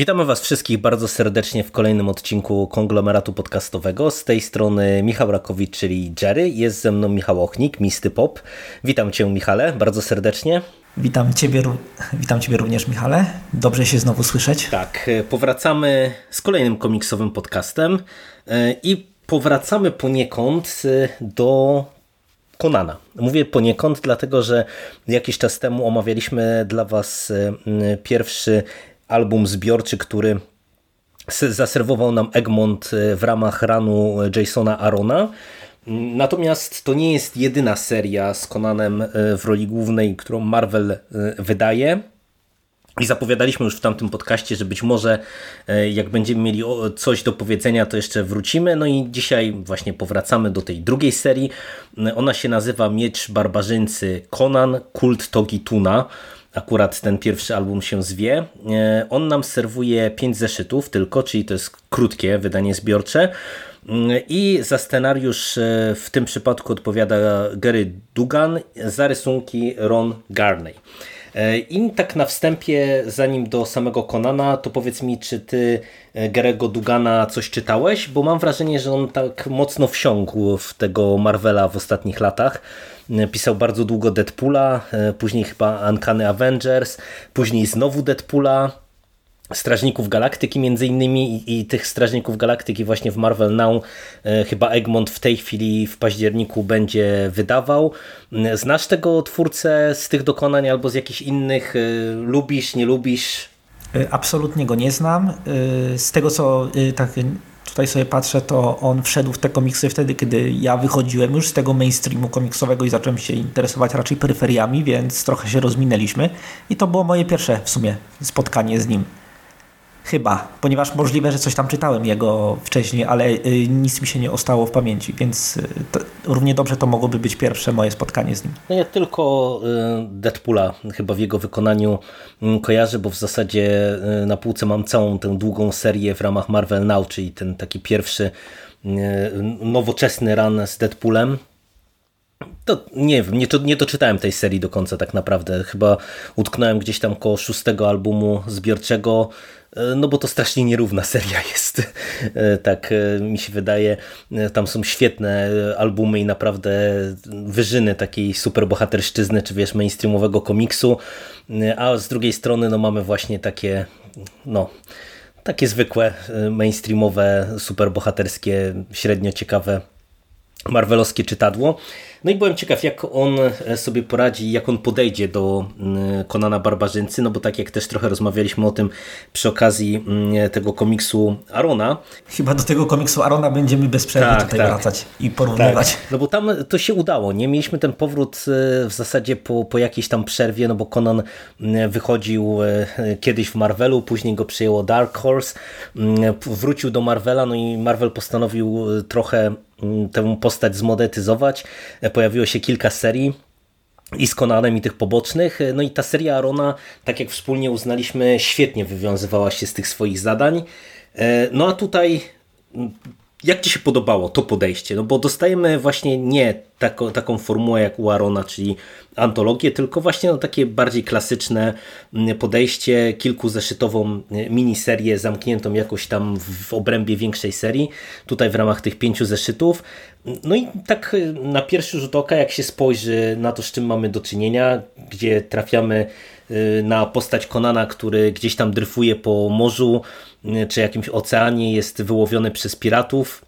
Witamy Was wszystkich bardzo serdecznie w kolejnym odcinku konglomeratu podcastowego. Z tej strony Michał Rakowicz, czyli Jerry. Jest ze mną Michał Ochnik, Misty Pop. Witam Cię, Michale, bardzo serdecznie. Witam ciebie, witam Ciebie również, Michale. Dobrze się znowu słyszeć. Tak, e, powracamy z kolejnym komiksowym podcastem e, i powracamy poniekąd e, do Konana. Mówię poniekąd, dlatego że jakiś czas temu omawialiśmy dla Was pierwszy album zbiorczy, który zaserwował nam Egmont w ramach ranu Jasona Arona. Natomiast to nie jest jedyna seria z Conanem w roli głównej, którą Marvel wydaje. I zapowiadaliśmy już w tamtym podcaście, że być może jak będziemy mieli coś do powiedzenia, to jeszcze wrócimy. No i dzisiaj właśnie powracamy do tej drugiej serii. Ona się nazywa Miecz Barbarzyńcy Conan, Kult Togi Tuna akurat ten pierwszy album się zwie. On nam serwuje pięć zeszytów tylko, czyli to jest krótkie wydanie zbiorcze. I za scenariusz w tym przypadku odpowiada Gary Dugan, za rysunki Ron Garney. I tak na wstępie, zanim do samego Konana, to powiedz mi, czy ty Garego Dugana coś czytałeś? Bo mam wrażenie, że on tak mocno wsiąkł w tego Marvela w ostatnich latach. Pisał bardzo długo Deadpoola, później chyba Uncanny Avengers, później znowu Deadpoola, Strażników Galaktyki między innymi i, i, tych Strażników Galaktyki właśnie w Marvel Now e, chyba Egmont w tej chwili w październiku będzie wydawał. Znasz tego twórcę z tych dokonań albo z jakichś innych? E, lubisz, nie lubisz? Absolutnie go nie znam. Z tego co tak tutaj sobie patrzę, to on wszedł w te komiksy wtedy, kiedy ja wychodziłem już z tego mainstreamu komiksowego i zacząłem się interesować raczej peryferiami, więc trochę się rozminęliśmy i to było moje pierwsze w sumie spotkanie z nim. Chyba, ponieważ możliwe, że coś tam czytałem jego wcześniej, ale y, nic mi się nie ostało w pamięci, więc y, to, równie dobrze to mogłoby być pierwsze moje spotkanie z nim. No ja tylko y, Deadpoola chyba w jego wykonaniu mm, kojarzę, bo w zasadzie na półce mam całą tę długą serię w ramach Marvel Now, czyli ten taki pierwszy nowoczesny run z Deadpoolem. To nie wiem, nie, nie doczytałem tej serii do końca tak naprawdę. Chyba utknąłem gdzieś tam koło szóstego albumu zbiorczego no bo to strasznie nierówna seria jest, tak mi się wydaje. Tam są świetne albumy i naprawdę wyżyny takiej superbohaterszczyzny, czy wiesz, mainstreamowego komiksu, a z drugiej strony no mamy właśnie takie, no takie zwykłe, mainstreamowe, superbohaterskie, średnio ciekawe marvelowskie czytadło. No i byłem ciekaw, jak on e, sobie poradzi, jak on podejdzie do mm, Konana Barbarzyńcy, no bo tak jak też trochę rozmawialiśmy o tym przy okazji mm, tego komiksu Arona. Chyba do tego komiksu Arona będziemy bez przerwy tak, tutaj tak. wracać i porównywać. Tak. No bo tam to się udało, nie? Mieliśmy ten powrót e, w zasadzie po, po jakiejś tam przerwie, no bo Conan mm, wychodził e, kiedyś w Marvelu, później go przyjęło Dark Horse, wrócił do Marvela, no i Marvel postanowił trochę tę postać zmonetyzować. Pojawiło się kilka serii i z Conanem i tych pobocznych. No i ta seria Arona, tak jak wspólnie uznaliśmy, świetnie wywiązywała się z tych swoich zadań. No a tutaj jak Ci się podobało to podejście? No bo dostajemy właśnie nie tako, taką formułę jak u Arona, czyli antologię, tylko właśnie no takie bardziej klasyczne mm, podejście, kilkuzeszytową mm, miniserię zamkniętą jakoś tam w obrębie większej serii, tutaj w ramach tych pięciu zeszytów. No i tak y, na pierwszy rzut oka, jak się spojrzy na to, z czym mamy do czynienia, gdzie trafiamy y, na postać Konana, który gdzieś tam dryfuje po morzu, czy jakimś oceanie, jest wyłowiony przez piratów,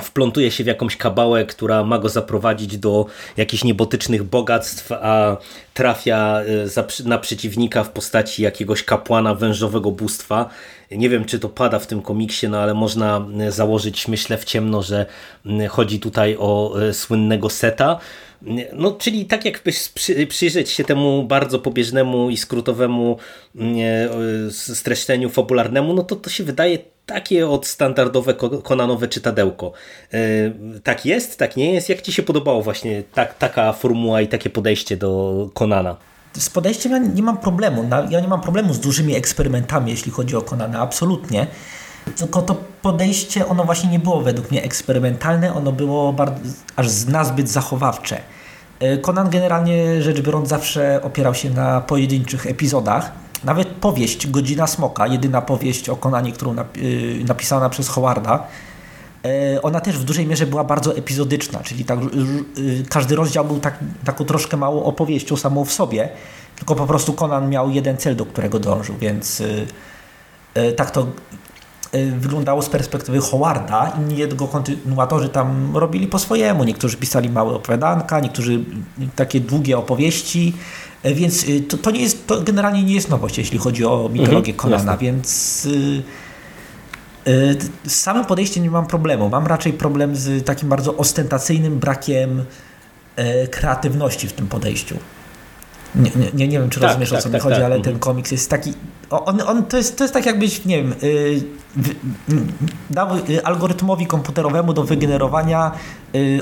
wplątuje się w jakąś kabałę, która ma go zaprowadzić do jakichś niebotycznych bogactw, a trafia e, na przeciwnika w postaci jakiegoś kapłana wężowego bóstwa. Nie wiem, czy to pada w tym komiksie, no ale można e, założyć, myślę, w ciemno, że chodzi tutaj o e, słynnego Seta. No, czyli tak jakby przyjrzeć się temu bardzo pobieżnemu i skrótowemu streszczeniu fabularnemu, no to to się wydaje takie od standardowe konanowe czytadełko. Tak jest, tak nie jest? Jak Ci się podobało właśnie tak, taka formuła i takie podejście do Konana? Z podejściem ja nie mam problemu. Ja nie mam problemu z dużymi eksperymentami, jeśli chodzi o Konana, absolutnie. Tylko to podejście, ono właśnie nie było według mnie eksperymentalne, ono było bardzo, aż nazbyt zachowawcze. E, generalnie rzecz biorąc zawsze opierał się na pojedynczych epizodach. Nawet powieść Godzina Smoka, jedyna powieść o Konanie, którą e, napisana przez Howarda, e, ona też w dużej mierze była bardzo epizodyczna, czyli tak, każdy rozdział był tak, taką troszkę małą opowieścią samą w sobie, tylko po prostu Conan miał jeden cel, do którego dążył, więc tak to Y, wyglądało z perspektywy Howarda. Inni jego kontynuatorzy tam robili po swojemu. Niektórzy pisali małe opowiadanka, niektórzy takie długie opowieści. Y, więc y, to, to, nie jest, to generalnie nie jest nowość, jeśli chodzi o mitologię mhm, Konana, więc z samym podejściem nie mam problemu. Mam raczej problem z takim bardzo ostentacyjnym brakiem kreatywności w tym podejściu. Nie, nie, nie wiem, czy tak, rozumiesz, tak, o co tak, mi chodzi, tak. ale ten mhm. komiks jest taki... On, on, to, jest, to jest tak jakbyś, nie wiem, yy, dał y, algorytmowi komputerowemu do wygenerowania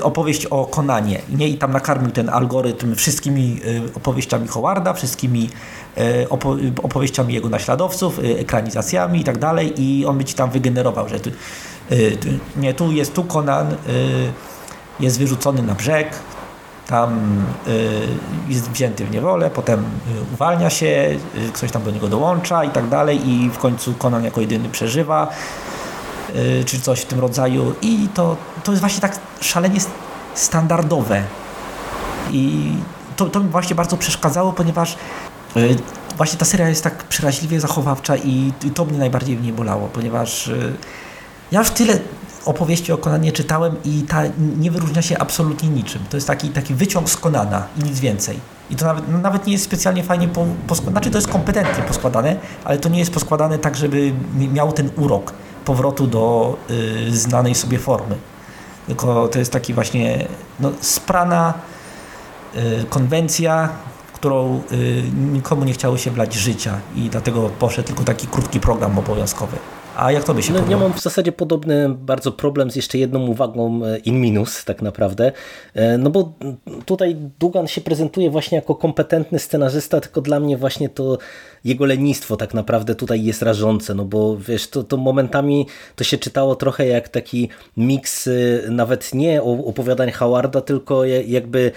opowieść o Konanie. Nie? I tam nakarmił ten algorytm wszystkimi opowieściami Howarda, wszystkimi y, opo opowieściami jego naśladowców, y, ekranizacjami i tak dalej i on by ci tam wygenerował, że tu, nie, tu jest tu Konan, jest wyrzucony na brzeg, tam y, jest wzięty w niewolę, potem y, uwalnia się, y, ktoś tam do niego dołącza i tak dalej i w końcu Conan jako jedyny przeżywa czy coś w tym rodzaju i to, to jest właśnie tak szalenie standardowe. I to, to mi właśnie bardzo przeszkadzało, ponieważ właśnie ta seria jest tak przeraźliwie zachowawcza i, to mnie najbardziej w niej bolało, ponieważ ja już tyle opowieści o Konanie czytałem i ta nie wyróżnia się absolutnie niczym. To jest taki, taki wyciąg z Konana i nic więcej. I to nawet, no nawet nie jest specjalnie fajnie po, poskładane, znaczy to jest kompetentnie poskładane, ale to nie jest poskładane tak, żeby miał ten urok powrotu do y, znanej sobie formy. Tylko to jest taki właśnie no, sprana y, konwencja, którą y, nikomu nie chciało się wlać życia i dlatego poszedł tylko taki krótki program obowiązkowy. A jak to by się no, Ja mam w zasadzie podobny bardzo problem z jeszcze jedną uwagą e, in minus tak naprawdę, e, no bo tutaj Dugan się prezentuje właśnie jako kompetentny scenarzysta, tylko dla mnie właśnie to jego lenistwo tak naprawdę tutaj jest rażące, no bo wiesz, to, to momentami to się czytało trochę jak taki miks y, nawet nie opowiadań Howarda, tylko jakby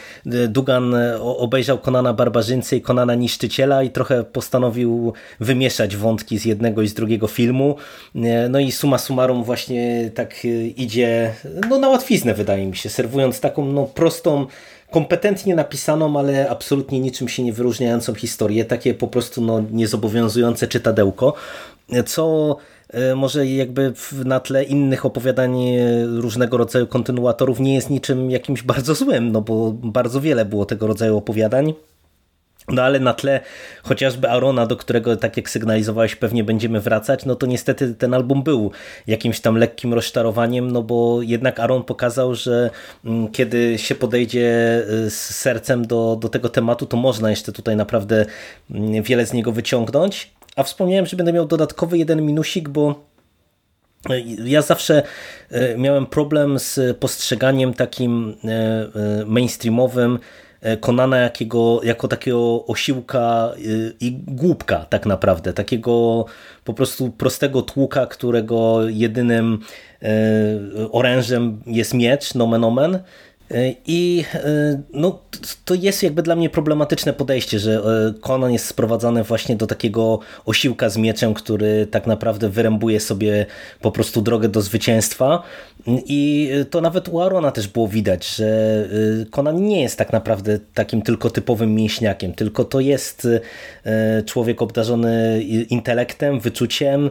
Dugan obejrzał Konana Barbarzyńcy i Konana Niszczyciela i trochę postanowił wymieszać wątki z jednego i z drugiego filmu, no i suma summarum właśnie tak y, idzie no na łatwiznę wydaje mi się, serwując taką no prostą kompetentnie napisaną, ale absolutnie niczym się nie wyróżniającą historię, takie po prostu no, niezobowiązujące czytadełko, co e, może jakby na tle innych opowiadań e, różnego rodzaju kontynuatorów nie jest niczym jakimś bardzo złym, no bo bardzo wiele było tego rodzaju opowiadań. No ale na tle chociażby Arona, do którego tak jak sygnalizowałeś pewnie będziemy wracać, no to niestety ten album był jakimś tam lekkim rozczarowaniem, no bo jednak Aaron pokazał, że mm, kiedy się podejdzie y, z sercem do, do tego tematu, to można jeszcze tutaj naprawdę mm, wiele z niego wyciągnąć. A wspomniałem, że będę miał dodatkowy jeden minusik, bo y, ja zawsze y, miałem problem z postrzeganiem takim mainstreamowym Konana jakiego, jako takiego osiłka y, i głupka tak naprawdę, takiego po prostu prostego tłuka, którego jedynym y, orężem jest miecz, nomen omen, i e, no, to jest jakby dla mnie problematyczne podejście, że e, Conan jest sprowadzany właśnie do takiego osiłka z mieczem, który tak naprawdę wyrębuje sobie po prostu drogę do zwycięstwa. I to nawet u Arona też było widać, że e, Conan nie jest tak naprawdę takim tylko typowym mięśniakiem, tylko to jest człowiek obdarzony intelektem, wyczuciem,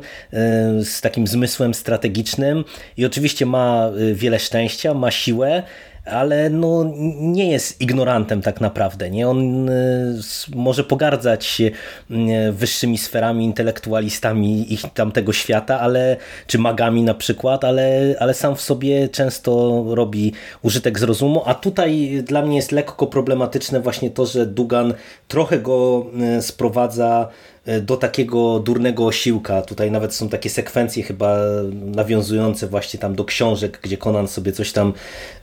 z takim zmysłem strategicznym i oczywiście ma wiele szczęścia, ma siłę, ale no, nie jest ignorantem tak naprawdę. Nie? On y, może pogardzać y, wyższymi sferami, intelektualistami ich tamtego świata, ale, czy magami na przykład, ale, ale sam w sobie często robi użytek z rozumu, a tutaj dla mnie jest lekko problematyczne właśnie to, że Dugan trochę go y, sprowadza do takiego durnego osiłka. Tutaj nawet są takie sekwencje chyba nawiązujące właśnie tam do książek, gdzie Conan sobie coś tam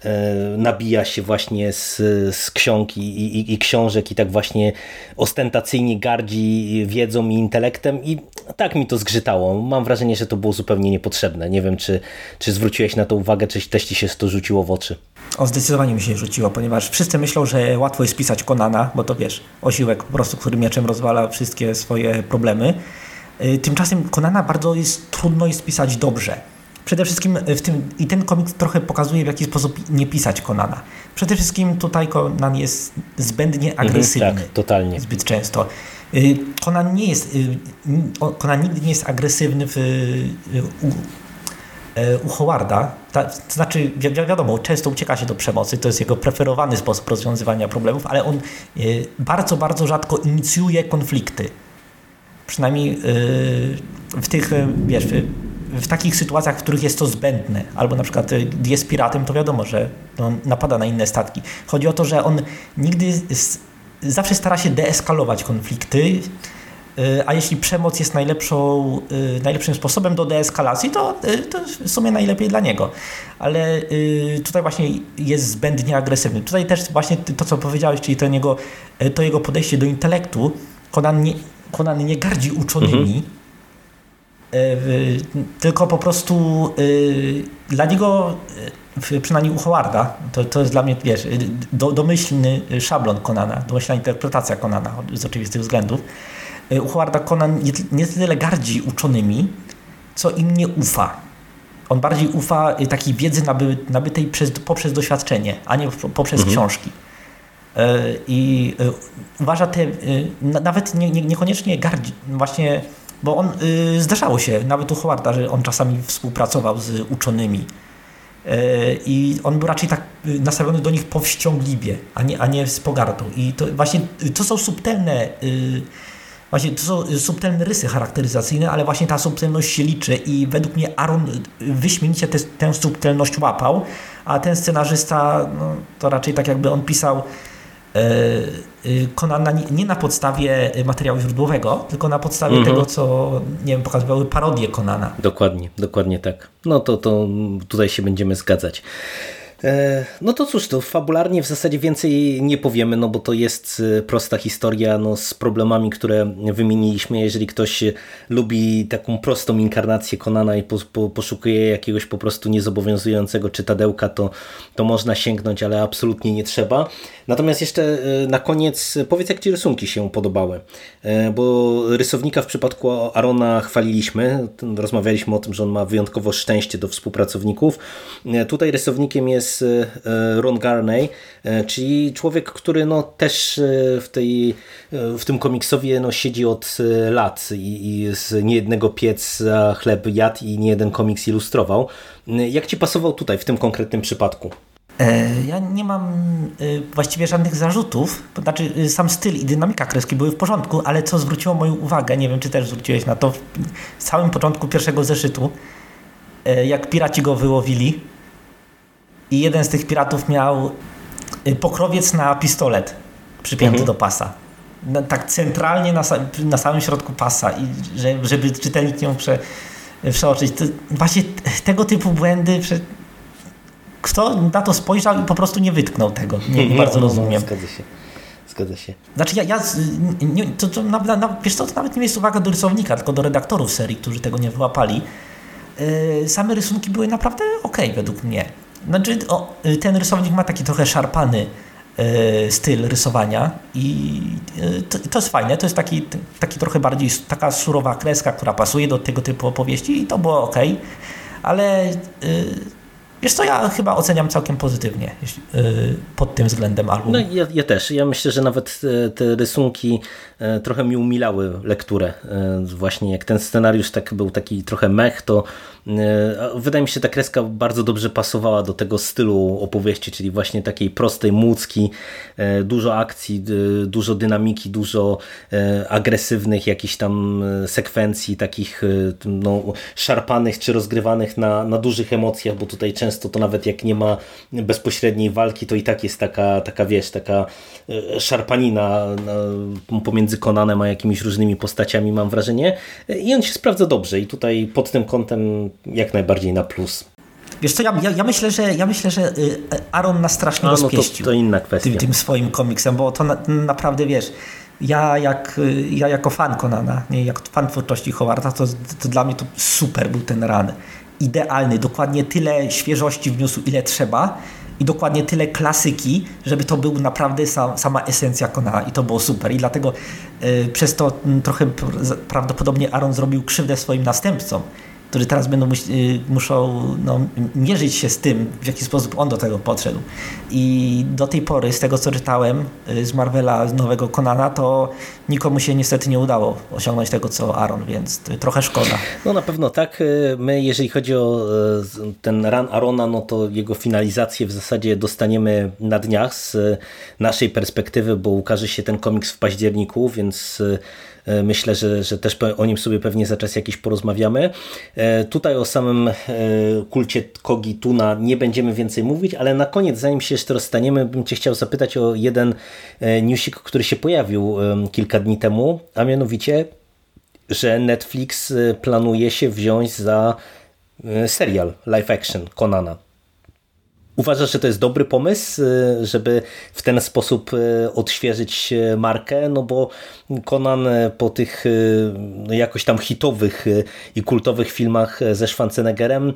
e, nabija się właśnie z, z ksiąg i, i, i książek i tak właśnie ostentacyjnie gardzi wiedzą i intelektem i tak mi to zgrzytało. Mam wrażenie, że to było zupełnie niepotrzebne. Nie wiem, czy, czy zwróciłeś na to uwagę, czy też ci się to rzuciło w oczy. O, zdecydowanie mi się rzuciło, ponieważ wszyscy myślą, że łatwo jest pisać Konana, bo to wiesz, osiłek po prostu, który mieczem rozwala wszystkie swoje problemy. Y, tymczasem Konana bardzo jest trudno jest pisać dobrze. Przede wszystkim w tym, i ten komiks trochę pokazuje, w jaki sposób nie pisać Konana. Przede wszystkim tutaj Konan jest zbędnie mhm, agresywny. Mhm, tak, totalnie. Zbyt często. Konan y, nie jest, Konan y, nigdy nie jest agresywny w, u, u Howarda, to znaczy wi wiadomo, często ucieka się do przemocy, to jest jego preferowany sposób rozwiązywania problemów, ale on bardzo, bardzo rzadko inicjuje konflikty. Przynajmniej e, w tych, wiesz, w takich sytuacjach, w których jest to zbędne, albo na przykład jest piratem, to wiadomo, że on napada na inne statki. Chodzi o to, że on nigdy, zawsze stara się deeskalować konflikty, Y, a jeśli przemoc jest najlepszą, y, najlepszym sposobem do deeskalacji, to, y, to w sumie najlepiej dla niego. Ale tutaj właśnie jest zbędnie agresywny. Tutaj też właśnie to, co powiedziałeś, czyli to jego, to jego podejście do intelektu, Conan nie, Conan nie gardzi uczonymi, mhm. tylko po prostu dla niego, przynajmniej u Howarda, to, to jest dla mnie, wiesz, do, domyślny szablon Konana, domyślna interpretacja Konana z oczywistych względów, E, u Howarda Conan nie, nie tyle gardzi uczonymi, co im nie ufa. On bardziej ufa e, takiej wiedzy naby, nabytej przez, poprzez doświadczenie, a nie poprzez mhm. książki. E, I uważa te, nawet nie, nie, niekoniecznie gardzi, właśnie, bo on, zdarzało się, nawet u Howarda, że on czasami współpracował z uczonymi. I on był raczej tak nastawiony do nich powściągliwie, a nie, a nie z pogardą. I to właśnie to są subtelne Właśnie to są subtelne rysy charakteryzacyjne, ale właśnie ta subtelność się liczy i według mnie Aaron wyśmienicie tę subtelność łapał, a ten scenarzysta no, to raczej tak jakby on pisał Konana e, nie na podstawie materiału źródłowego, tylko na podstawie mhm. tego, co nie wiem, pokazywały parodie Konana. Dokładnie, dokładnie tak. No to, to tutaj się będziemy zgadzać. E, no to cóż, to fabularnie w zasadzie więcej nie powiemy, no bo to jest e, prosta historia no, z problemami, które wymieniliśmy. Jeżeli ktoś lubi taką prostą inkarnację Konana i po, po, poszukuje jakiegoś po prostu niezobowiązującego czytadełka, to, to można sięgnąć, ale absolutnie nie trzeba. Natomiast jeszcze e, na koniec powiedz, jak Ci rysunki się podobały, bo rysownika w przypadku Arona chwaliliśmy, rozmawialiśmy o tym, że on ma wyjątkowo szczęście do współpracowników. Tutaj rysownikiem jest jest e, Ron Garney, e, czyli człowiek, który no też e, w, tej, w tym komiksowie no siedzi od lat i, i z niejednego pieca chleb jadł i niejeden komiks ilustrował. Jak Ci pasował tutaj w tym konkretnym przypadku? Ja nie mam właściwie żadnych zarzutów, znaczy sam styl i dynamika kreski były w porządku, ale co zwróciło moją uwagę, nie wiem czy też zwróciłeś na to, w samym początku pierwszego zeszytu, jak piraci go wyłowili, i jeden z tych piratów miał y, pokrowiec na pistolet przypięty mhm. do pasa. tak centralnie na, na samym środku pasa, i żeby czytelnik nie mógł prze, przeoczyć. To właśnie tego typu błędy, kto na to spojrzał i po prostu nie wytknął tego. Nie, nie bardzo rozumiem. Zgadza się. Zgadza się. Znaczy ja, ja nie, to, to, na, na, wiesz co, to nawet nie jest uwaga do rysownika, tylko do redaktorów serii, którzy tego nie wyłapali. Yy, same rysunki były naprawdę ok według mnie. Znaczy, o, ten rysownik ma taki trochę szarpany y, styl rysowania i y, to, to, jest fajne, to jest taki, taki trochę bardziej taka surowa kreska, która pasuje do tego typu opowieści i to było ok, ale Wiesz co, ja chyba oceniam całkiem pozytywnie pod tym względem album. No ja, ja, też. Ja myślę, że nawet te rysunki trochę mi umilały lekturę. Właśnie jak ten scenariusz tak był taki trochę mech, to wydaje mi się, ta kreska bardzo dobrze pasowała do tego stylu opowieści, czyli właśnie takiej prostej e, dużo akcji, dużo dynamiki, dużo agresywnych jakichś tam sekwencji, takich no, szarpanych czy rozgrywanych na, na dużych emocjach, bo tutaj często to nawet jak nie ma bezpośredniej walki, to i tak jest taka, taka wiesz, taka e, szarpanina pomiędzy Konanem a jakimiś różnymi postaciami, mam wrażenie. I on się sprawdza dobrze i tutaj pod tym kątem jak najbardziej na plus. Wiesz co, ja, ja, ja, myślę, że ja myślę, że y, Aaron nas strasznie A, no rozpieścił. To, to inna kwestia. Tym, tym swoim komiksem, bo to na, naprawdę wiesz, ja, jak, y, ja jako fan Konana, nie, jak fan twórczości Howarda, to, to dla mnie to super był ten ran. Idealny, dokładnie tyle świeżości wniósł, ile trzeba. I dokładnie tyle klasyki, żeby to był naprawdę sam, sama esencja Konana. I to było super. I dlatego y, przez to y, trochę prawdopodobnie Aaron zrobił krzywdę swoim następcom, którzy teraz będą y, muszą no, mierzyć się z tym, w jaki sposób on do tego podszedł. I do tej pory, z tego co czytałem y, z Marvela, z nowego Konana, to nikomu się niestety nie udało osiągnąć tego co Aaron, więc trochę szkoda. No na pewno tak. Y, my, jeżeli chodzi o ten run Arona, no to jego finalizację w zasadzie dostaniemy na dniach z naszej perspektywy, bo ukaże się ten komiks w październiku, więc myślę, że, że też o nim sobie pewnie za czas jakiś porozmawiamy. E, tutaj o samym e, kulcie Kogi Tuna nie będziemy więcej mówić, ale na koniec, zanim się jeszcze rozstaniemy, bym Cię chciał zapytać o jeden newsik, który się pojawił kilka dni temu, a mianowicie, że Netflix planuje się wziąć za serial live action Konana. Uważasz, że to jest dobry pomysł, y, żeby w ten sposób y, odświeżyć y, markę? No bo Conan po tych no jakoś tam hitowych i kultowych filmach ze Schwarzeneggerem,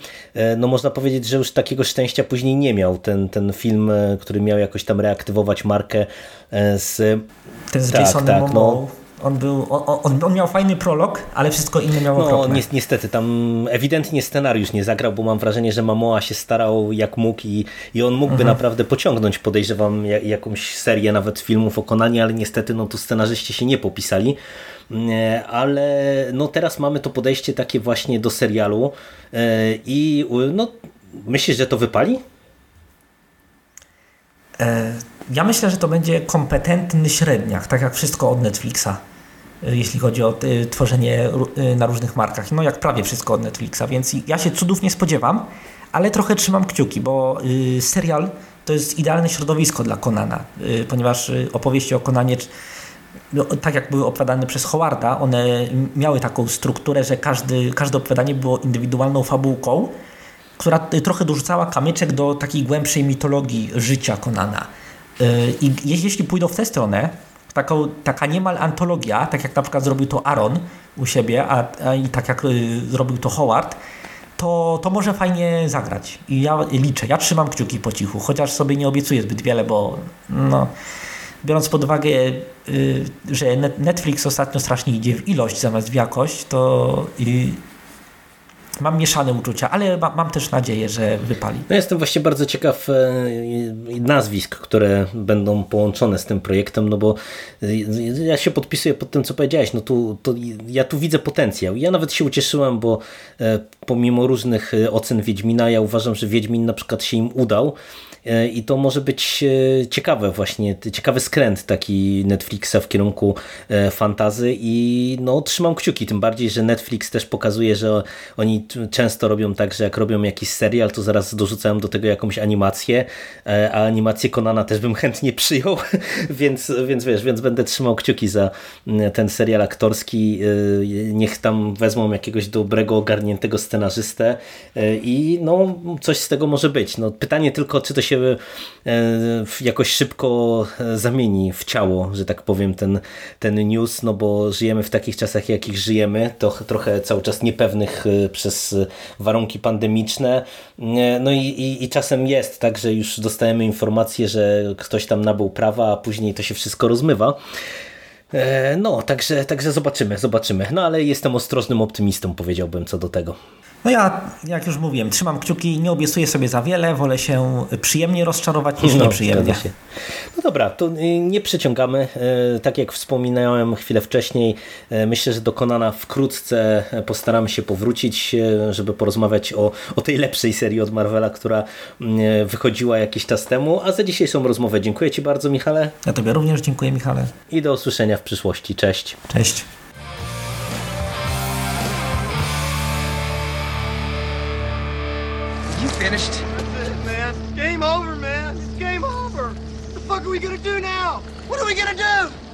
no można powiedzieć, że już takiego szczęścia później nie miał. Ten, ten film, który miał jakoś tam reaktywować markę z... Ten z tak, Jasonem tak, no, on, był, on, on, miał fajny prolog, ale wszystko inne miało no, okropne. Niestety, tam ewidentnie scenariusz nie zagrał, bo mam wrażenie, że Mamoa się starał jak mógł i, i on mógłby mhm. naprawdę pociągnąć, podejrzewam, jakąś serię nawet filmów o Konanie, ale niestety no tu scenarzyści się nie popisali. E, ale no teraz mamy to podejście takie właśnie do serialu e, i no myślisz, że to wypali? E, ja myślę, że to będzie kompetentny średniak, tak jak wszystko od Netflixa. Y, jeśli chodzi o y, tworzenie y, na różnych markach. No jak prawie wszystko od Netflixa, więc ja się cudów nie spodziewam, ale trochę trzymam kciuki, bo serial to jest idealne środowisko dla Konana, ponieważ opowieści o Konanie no, tak jak były opowiadane przez Howarda, one miały taką strukturę, że każdy, każde opowiadanie było indywidualną fabułką, która trochę dorzucała kamyczek do takiej głębszej mitologii życia Konana. I jeśli pójdą w tę stronę, taką, taka niemal antologia, tak jak na przykład zrobił to Aaron u siebie, a, a i tak jak y, zrobił to Howard, to, to może fajnie zagrać. I ja liczę, ja trzymam kciuki po cichu, chociaż sobie nie obiecuję zbyt wiele, bo no, biorąc pod uwagę, y, że Netflix ostatnio strasznie idzie w ilość zamiast w jakość, to y, mam mieszane uczucia, ale ma, mam też nadzieję, że wypali. No jestem właśnie bardzo ciekaw e, nazwisk, które będą połączone z tym projektem, no bo e, ja się podpisuję pod tym, co powiedziałeś, no tu, to ja tu widzę potencjał. Ja nawet się ucieszyłem, bo e, pomimo różnych ocen Wiedźmina, ja uważam, że Wiedźmin na przykład się im udał i to może być ciekawe właśnie, ciekawy skręt taki Netflixa w kierunku fantazy i no trzymam kciuki, tym bardziej, że Netflix też pokazuje, że oni często robią tak, że jak robią jakiś serial, to zaraz dorzucają do tego jakąś animację, a animację Konana też bym chętnie przyjął, więc, więc wiesz, więc będę trzymał kciuki za ten serial aktorski, niech tam wezmą jakiegoś dobrego, ogarniętego scenarzystę i no coś z tego może być. No, pytanie tylko, czy to się e, jakoś szybko e, zamieni w ciało, że tak powiem, ten, ten news, no bo żyjemy w takich czasach, jakich żyjemy, to trochę cały czas niepewnych e, przez warunki pandemiczne. No i, i, i czasem jest tak, że już dostajemy informację, że ktoś tam nabył prawa, a później to się wszystko rozmywa. No, także, także zobaczymy, zobaczymy. No ale jestem ostrożnym optymistą, powiedziałbym, co do tego. No ja, jak już mówiłem, trzymam kciuki, nie obiecuję sobie za wiele, wolę się przyjemnie rozczarować niż no, nieprzyjemnie. No dobra, to y, nie przeciągamy. Y, tak jak wspominałem chwilę wcześniej, y, myślę, że do Konana wkrótce postaramy się powrócić, żeby porozmawiać o, o tej lepszej serii od Marvela, która wychodziła jakiś czas temu, a za dzisiejszą rozmowę dziękuję Ci bardzo, Michale. Ja Tobie również dziękuję, Michale. I do usłyszenia w przyszłości. Cześć. Cześć.